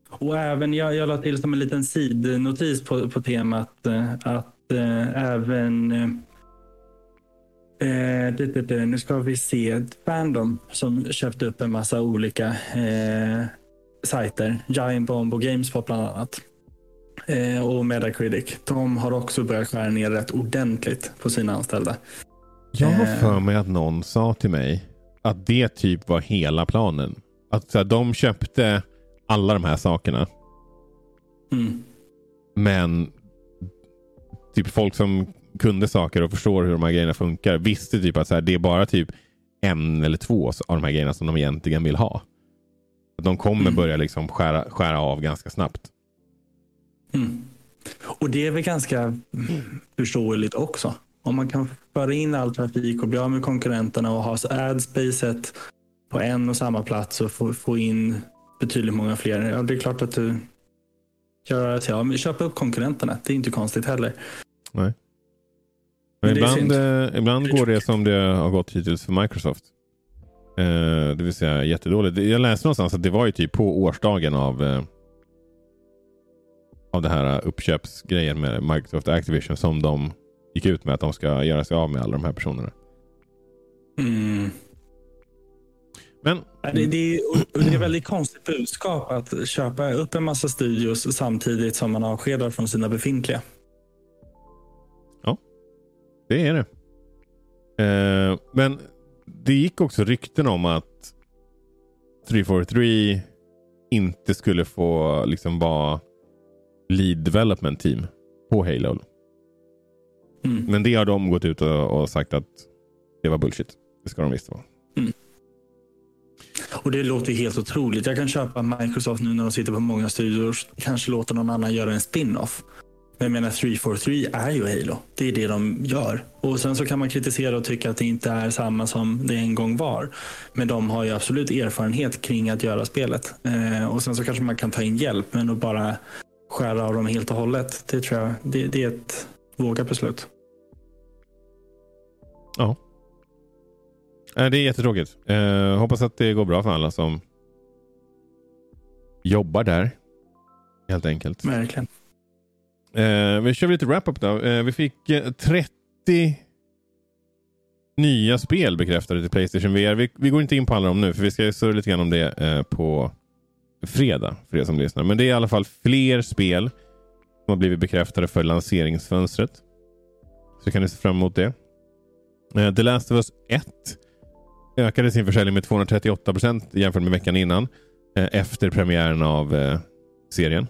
Och även, jag, jag la till som en liten sidnotis på, på temat eh, att eh, även eh, det, det, det, nu ska vi se, Fandom som köpte upp en massa olika eh, sajter, Giant Bomb och Gamespot bland annat. Eh, och Metacritic. De har också börjat skära ner rätt ordentligt på sina anställda. Jag har Eh. för mig att någon sa till mig att det typ var hela planen. Att så här, de köpte alla de här sakerna. Mm. Men typ folk som kunde saker och förstår hur de här grejerna funkar visste typ att så här, det är bara typ en eller två av de här grejerna som de egentligen vill ha. Att de kommer Mm. börja liksom skära, skära av ganska snabbt. Mm. Och det är väl ganska förståeligt också. Om man kan föra in all trafik och bli av med konkurrenterna och ha adspacet på en och samma plats och få, få in betydligt många fler. Ja, det är klart att du göra sig av med. Köpa upp konkurrenterna. Det är inte konstigt heller. Nej. Men, ibland, eh, ibland går det som det har gått hittills för Microsoft. Eh, det vill säga jättedåligt. Jag läste någonstans att det var ju typ på årsdagen av eh, av det här uppköpsgrejen med Microsoft Activision som de gick ut med att de ska göra sig av med alla de här personerna. Mm. Men Det, det, det är väldigt konstigt budskap att köpa upp en massa studios samtidigt som man avskedar från sina befintliga. Det är det. Eh, men det gick också rykten om att 343 inte skulle få liksom vara lead development team på Halo. Mm. Men det har de gått ut och, och sagt att det var bullshit. Det ska de visst vara. Och det låter helt otroligt. Jag kan köpa Microsoft nu när de sitter på många studios. Kanske låter någon annan göra en spin-off. Men jag menar 343 är ju Halo. Det är det de gör. Och sen så kan man kritisera och tycka att det inte är samma som det en gång var. Men de har ju absolut erfarenhet kring att göra spelet. Eh, och sen så kanske man kan ta in hjälp. Men att bara skära av dem helt och hållet. Det tror jag det, det är ett vågat beslut. Ja. Eh, Det är jättetråkigt. Eh, hoppas att det går bra för alla som jobbar där. Helt enkelt. Verkligen. Eh, vi kör lite wrap-up då. Eh, vi fick eh, 30 nya spel bekräftade till Playstation VR. Vi, vi går inte in på alla dem nu för vi ska surra lite grann om det eh, på fredag för er som lyssnar. Men det är i alla fall fler spel som har blivit bekräftade för lanseringsfönstret. Så kan ni se fram emot det. Eh, The Last of Us 1 ökade sin försäljning med 238 procent jämfört med veckan innan. Eh, efter premiären av eh, serien.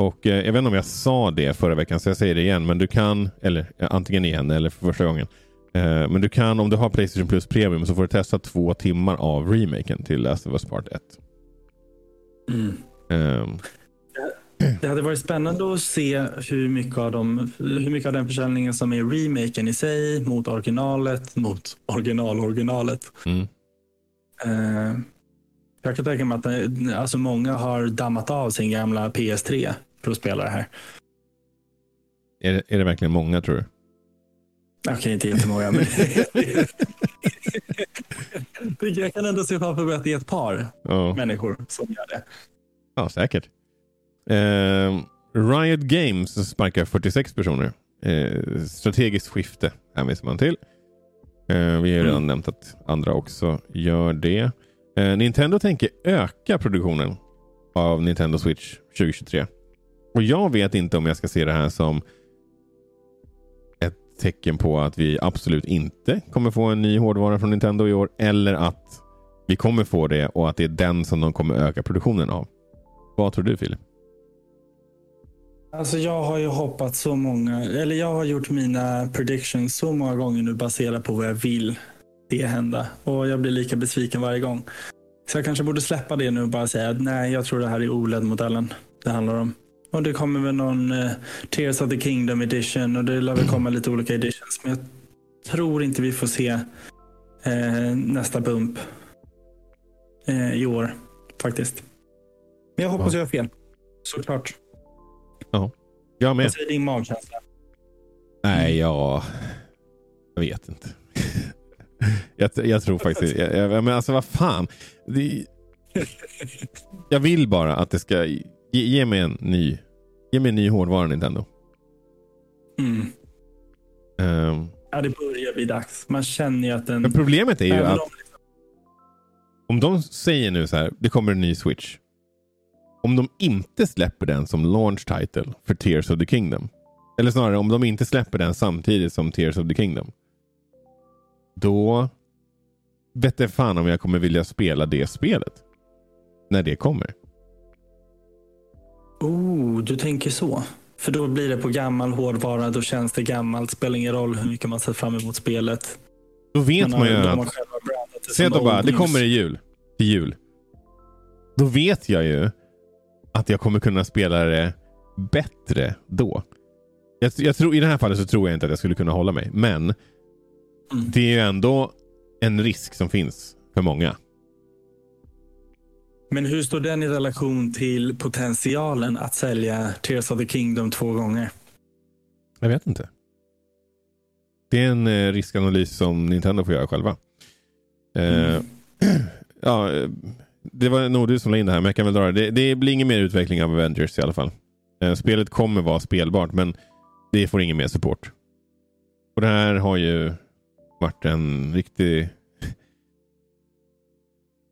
Och eh, Jag vet inte om jag sa det förra veckan, så jag säger det igen. Men du kan, eller eh, antingen igen eller för första gången. Eh, men du kan, om du har Playstation Plus Premium, så får du testa två timmar av remaken till Last of Us Part 1. Mm. Ehm, Det hade varit spännande att se hur mycket, av de, hur mycket av den försäljningen som är remaken i sig mot originalet, mot original-originalet. mm. Eh, jag kan tänka mig att alltså många har dammat av sin gamla PS3 för att spela det här. är, det, är det verkligen många tror du? Okej, inte jättemånga. *laughs* Men jag kan ändå se framför mig att det är ett par Ja, människor som gör det. ja säkert. Ehm, Riot Games sparkar 46 personer. Eh, strategiskt skifte hänvisar man till. Eh, vi har ju redan Mm. nämnt att andra också gör det. Eh, Nintendo tänker öka produktionen av Nintendo Switch 2023. Och Jag vet inte om jag ska se det här som ett tecken på att vi absolut inte kommer få en ny hårdvara från Nintendo i år eller att vi kommer få det och att det är den som de kommer öka produktionen av. Vad tror du Filip? Alltså jag har ju hoppat så många, eller jag har gjort mina predictions så många gånger nu baserat på vad jag vill det hända. Och jag blir lika besviken varje gång. Så jag kanske borde släppa det nu och bara säga att nej, jag tror det här är OLED-modellen det handlar om. Och det kommer väl någon eh, Tears of the Kingdom edition och det lär väl komma lite olika editions. Men jag tror inte vi får se eh, nästa bump eh, i år faktiskt. Men jag hoppas Ja. jag har fel. Såklart. Jag med. Vad säger din magkänsla? Nej, jag... Jag vet inte. *laughs* jag, jag tror faktiskt... Jag, jag, men alltså vad fan. Det, jag vill bara att det ska... Ge, ge mig en ny... Ge mig en ny hårdvara Nintendo. Mm. Ehm, Ja, det börjar bli dags. Man känner ju att den... men problemet är ju att om- om de säger nu så här, det kommer en ny Switch. Om de inte släpper den som launch title för Tears of the Kingdom. Eller snarare om de inte släpper den samtidigt som Tears of the Kingdom. Då vet jag fan om jag kommer vilja spela det spelet. När det kommer. Oh, du tänker så. För då blir det på gammal hårdvara, då känns det gammalt. Spelar ingen roll hur mycket man sett fram emot spelet. Då vet Men, man ju att... Säg att de bara, det kommer i jul. Till jul. Då vet jag ju att jag kommer kunna spela det bättre då. Jag, jag tror, I det här fallet så tror jag inte att jag skulle kunna hålla mig. Men Mm. det är ju ändå en risk som finns för många. Men hur står den i relation till potentialen att sälja Tears of the Kingdom två gånger? Jag vet inte. Det är en eh, riskanalys som Nintendo får göra själva. Mm. *clears throat* ja, eh, det var nog du som la in det här, men jag kan väl dra det. det. Det blir ingen mer utveckling av Avengers i alla fall. Spelet kommer vara spelbart, men det får ingen mer support. Och det här har ju varit en riktig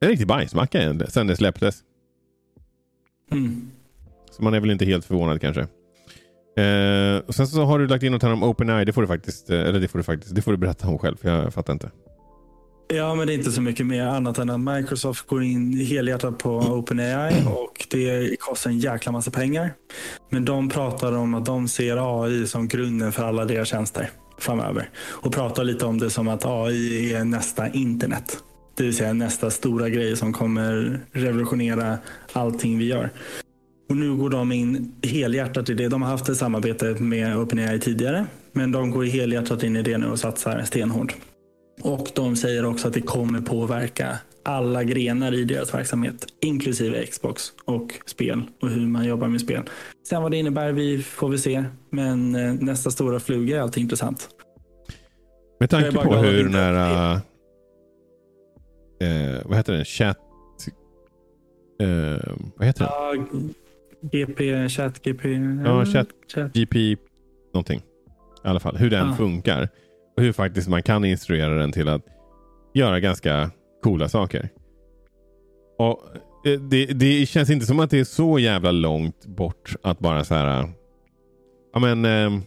en riktig bajsmacka sen det släpptes. Mm. Så man är väl inte helt förvånad kanske. Eh, och sen så har du lagt in något här om OpenAI. Det får du faktiskt, eh, eller det får du faktiskt, det får du berätta om själv, för jag fattar inte. Ja, men det är inte så mycket mer annat än att Microsoft går in helhjärtat på OpenAI och det kostar en jäkla massa pengar. Men de pratar om att de ser AI som grunden för alla deras tjänster framöver och pratar lite om det som att AI är nästa internet. Det vill säga nästa stora grej som kommer revolutionera allting vi gör. Och nu går de in helhjärtat i det. De har haft ett samarbete med OpenAI tidigare, men de går helhjärtat in i det nu och satsar stenhårt. Och de säger också att det kommer påverka alla grenar i deras verksamhet, inklusive Xbox och spel och hur man jobbar med spel. Sen vad det innebär vi får vi se, men eh, nästa stora fluga är alltid intressant. Med tanke på hur nära... Eh, vad heter den? Chat... Eh, vad heter den? Ja, GP, chat, GP. Ja, chat. chat. GP någonting. I alla fall. Hur den Ja. funkar. Och hur faktiskt man kan instruera den till att göra ganska coola saker. Och eh, det, det känns inte som att det är så jävla långt bort att bara så här. Ja men. Eh,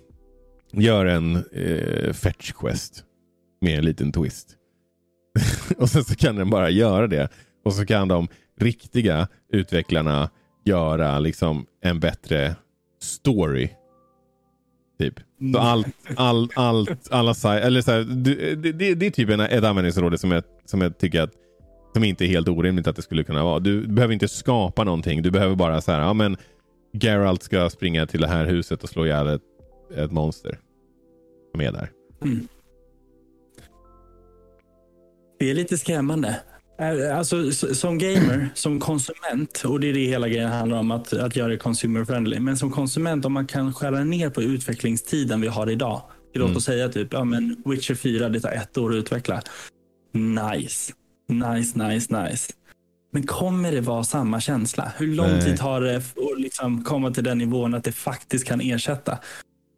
gör en eh, fetch quest. Med en liten twist. *laughs* och sen så kan den bara göra det. Och så kan de riktiga utvecklarna göra liksom en bättre story. Typ. Så allt, allt, allt, alla eller så här, det, det, det är typ en, ett användningsområde som jag, som jag tycker att som inte är helt orimligt att det skulle kunna vara. Du behöver inte skapa någonting. Du behöver bara så här, ja men Geralt ska springa till det här huset och slå ihjäl ett, ett monster. Som är där. Mm. Det är lite skrämmande. Alltså, som gamer, som konsument, och det är det hela grejen handlar om, att, att göra det consumer friendly. Men som konsument, om man kan skära ner på utvecklingstiden vi har idag. Låt Mm. oss säga typ, ja men Witcher 4, det tar ett år att utveckla. Nice, nice, nice, nice. Men kommer det vara samma känsla? Hur lång Nej. tid tar det att liksom komma till den nivån att det faktiskt kan ersätta?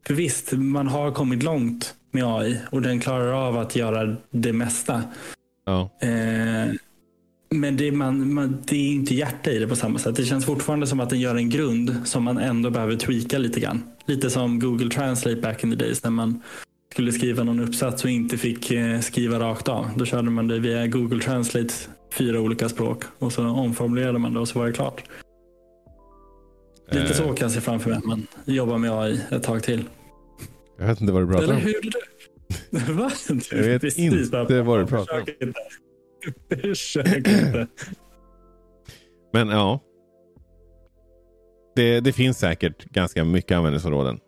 För visst, man har kommit långt med AI och den klarar av att göra det mesta. Ja. Eh, men det, man, man, det är inte hjärta i det på samma sätt. Det känns fortfarande som att den gör en grund som man ändå behöver tweaka lite grann. Lite som Google Translate back in the days när man skulle skriva någon uppsats och inte fick eh, skriva rakt av. Då körde man det via Google Translate, fyra olika språk och så omformulerade man det och så var det klart. Lite Eh, så kan jag se framför mig att man jobbar med AI ett tag till. Jag vet inte vad du pratar Eller om. Hur? Du? Va? Jag vet inte vad du pratar om. Inte. Försök inte. Men ja. Det, det finns säkert ganska mycket användningsområden.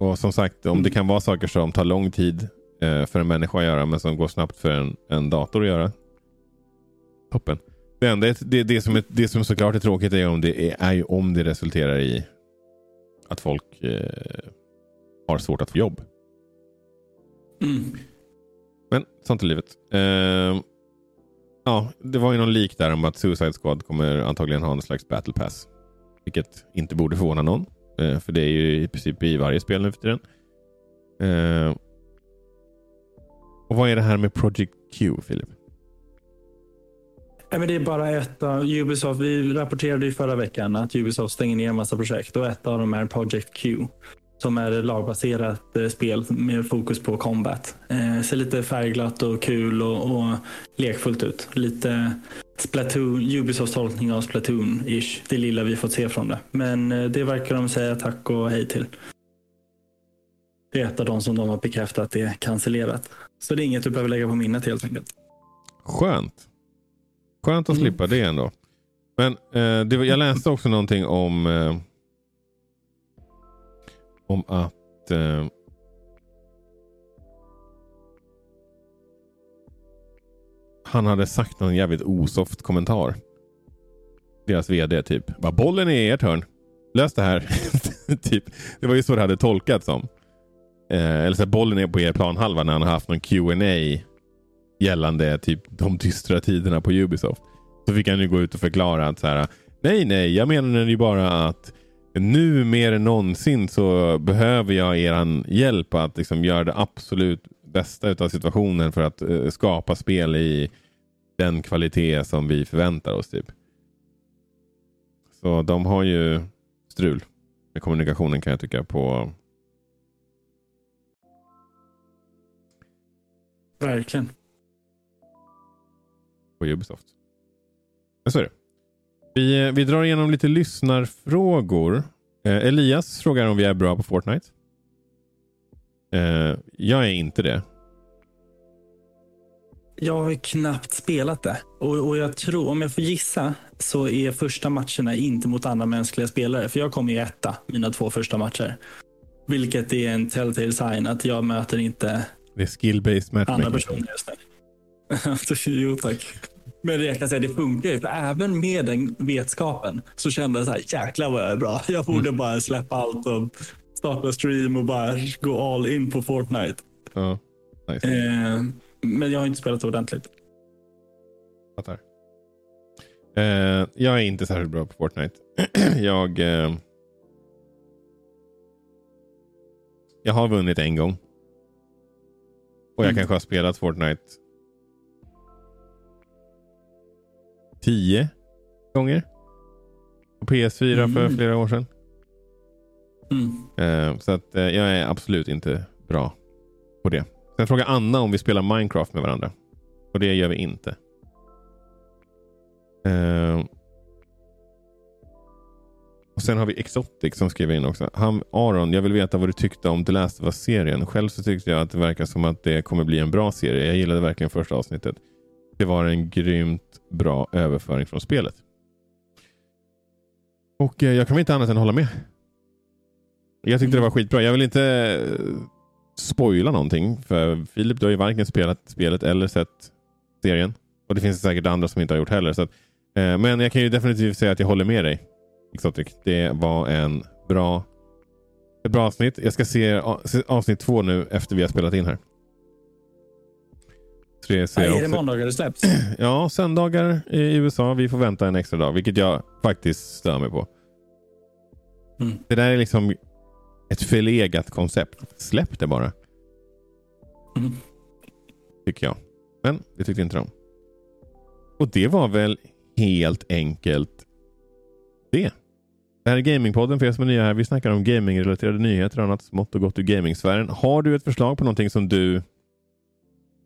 Och som sagt, om det kan vara saker som tar lång tid eh, för en människa att göra men som går snabbt för en, en dator att göra. Toppen. Det, enda, det, det, som är, det som såklart är tråkigt är, om det är, är ju om det resulterar i att folk eh, har svårt att få jobb. Mm. Men sånt är livet. Uh, ja, det var ju någon lik där om att Suicide Squad kommer antagligen ha en slags battle pass. Vilket inte borde förvåna någon. Uh, för det är ju i princip i varje spel nu för tiden. Uh, och vad är det här med Project Q, Filip? Nej, men det är bara ett av Ubisoft. Vi rapporterade ju förra veckan att Ubisoft stänger ner en massa projekt och ett av dem är Project Q. Som är ett lagbaserat eh, spel med fokus på combat. Eh, ser lite färgglatt och kul och, och lekfullt ut. Lite Splatoon, Ubisofts tolkning av Splatoon-ish. Det lilla vi fått se från det. Men eh, det verkar de säga tack och hej till. Det är ett av de som de har bekräftat är cancellerat. Så det är inget du behöver lägga på minnet helt enkelt. Skönt. Skönt att Mm. slippa det ändå. Men eh, det, jag läste också någonting om eh, om att eh, han hade sagt någon jävligt osoft kommentar. deras vd typ. Bara, bollen är i ert hörn. Lös det här. *laughs* typ. Det var ju så det hade tolkats som. Eh, eller så här, bollen är på er planhalva när han har haft någon Q&A gällande typ de dystra tiderna på Ubisoft. Så fick han ju gå ut och förklara att så här, nej, nej, jag menar ju bara att nu mer än någonsin så behöver jag er hjälp att liksom göra det absolut bästa av situationen för att uh, skapa spel i den kvalitet som vi förväntar oss. typ. Så de har ju strul med kommunikationen kan jag tycka på Verkligen. På Ubisoft. Men så är det. Vi, vi drar igenom lite lyssnarfrågor. Eh, Elias frågar om vi är bra på Fortnite. Eh, jag är inte det. Jag har knappt spelat det och, och jag tror, om jag får gissa, så är första matcherna inte mot andra mänskliga spelare. För jag kom i etta mina två första matcher. Vilket är en telltale sign att jag möter inte det är skill-based matchmaking. Andra personer just nu. *laughs* jo tack. Men det, jag kan säga, det funkar ju. För även med den vetskapen så kände jag så här, jäklar vad jag är bra. Jag borde mm. bara släppa allt och starta stream och bara gå all in på Fortnite. Ja, nice. eh, men jag har inte spelat ordentligt. Fattar. Eh, jag är inte särskilt bra på Fortnite. *clears throat* jag, eh, jag har vunnit en gång. Och jag mm. kanske har spelat Fortnite tio gånger. På PS4 mm. för flera år sedan. Mm. Uh, så att uh, jag är absolut inte bra på det. Sen frågar Anna om vi spelar Minecraft med varandra. Och det gör vi inte. Uh, och Sen har vi Exotic som skriver in också. Han, Aron, jag vill veta vad du tyckte om The Last of Us-serien. Själv så tyckte jag att det verkar som att det kommer bli en bra serie. Jag gillade verkligen första avsnittet. Det var en grymt bra överföring från spelet. Och eh, jag kan inte annat än hålla med. Jag tyckte det var skitbra. Jag vill inte eh, spoila någonting. För Filip, du har ju varken spelat spelet eller sett serien. Och det finns säkert andra som inte har gjort heller. Så att, eh, men jag kan ju definitivt säga att jag håller med dig. Exotic. Det var en bra, ett bra avsnitt. Jag ska se avsnitt två nu efter vi har spelat in här. Tre ser är det måndagar det släpps? *clears throat* Ja, söndagar i USA. Vi får vänta en extra dag, vilket jag faktiskt stör mig på. Mm. Det där är liksom ett förlegat koncept. Släpp det bara. Mm. Tycker jag. Men det tyckte inte de. Och det var väl helt enkelt det. Det här är Gamingpodden för er som är nya här. Vi snackar om gamingrelaterade nyheter och annat smått och gott ur gamingsfären. Har du ett förslag på någonting som du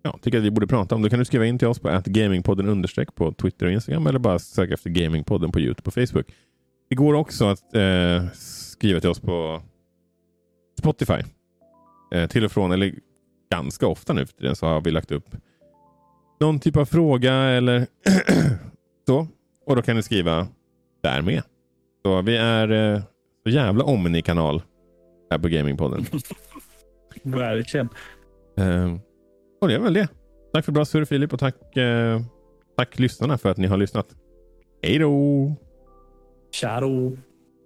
ja, tycker att vi borde prata om, då kan du skriva in till oss på gamingpodden understreck på Twitter och Instagram eller bara söka efter Gamingpodden på Youtube och Facebook. Det går också att eh, skriva till oss på Spotify. Eh, till och från, eller ganska ofta nu för tiden, så har vi lagt upp någon typ av fråga eller *clears throat* så. Och då kan ni skriva där med. Så vi är eh, så jävla omni-kanal här på Gamingpodden. *laughs* Verkligen. Eh, och det är väl det. Tack för bra surr Filip och tack, eh, tack lyssnarna för att ni har lyssnat. Hej då! Tja då!